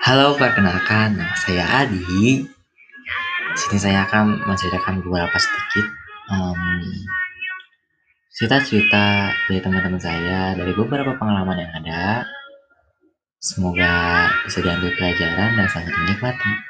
Halo, perkenalkan nama saya Adi. Di sini saya akan menceritakan beberapa sedikit um, cerita-cerita dari teman-teman saya dari beberapa pengalaman yang ada. Semoga bisa diambil pelajaran dan sangat dinikmati.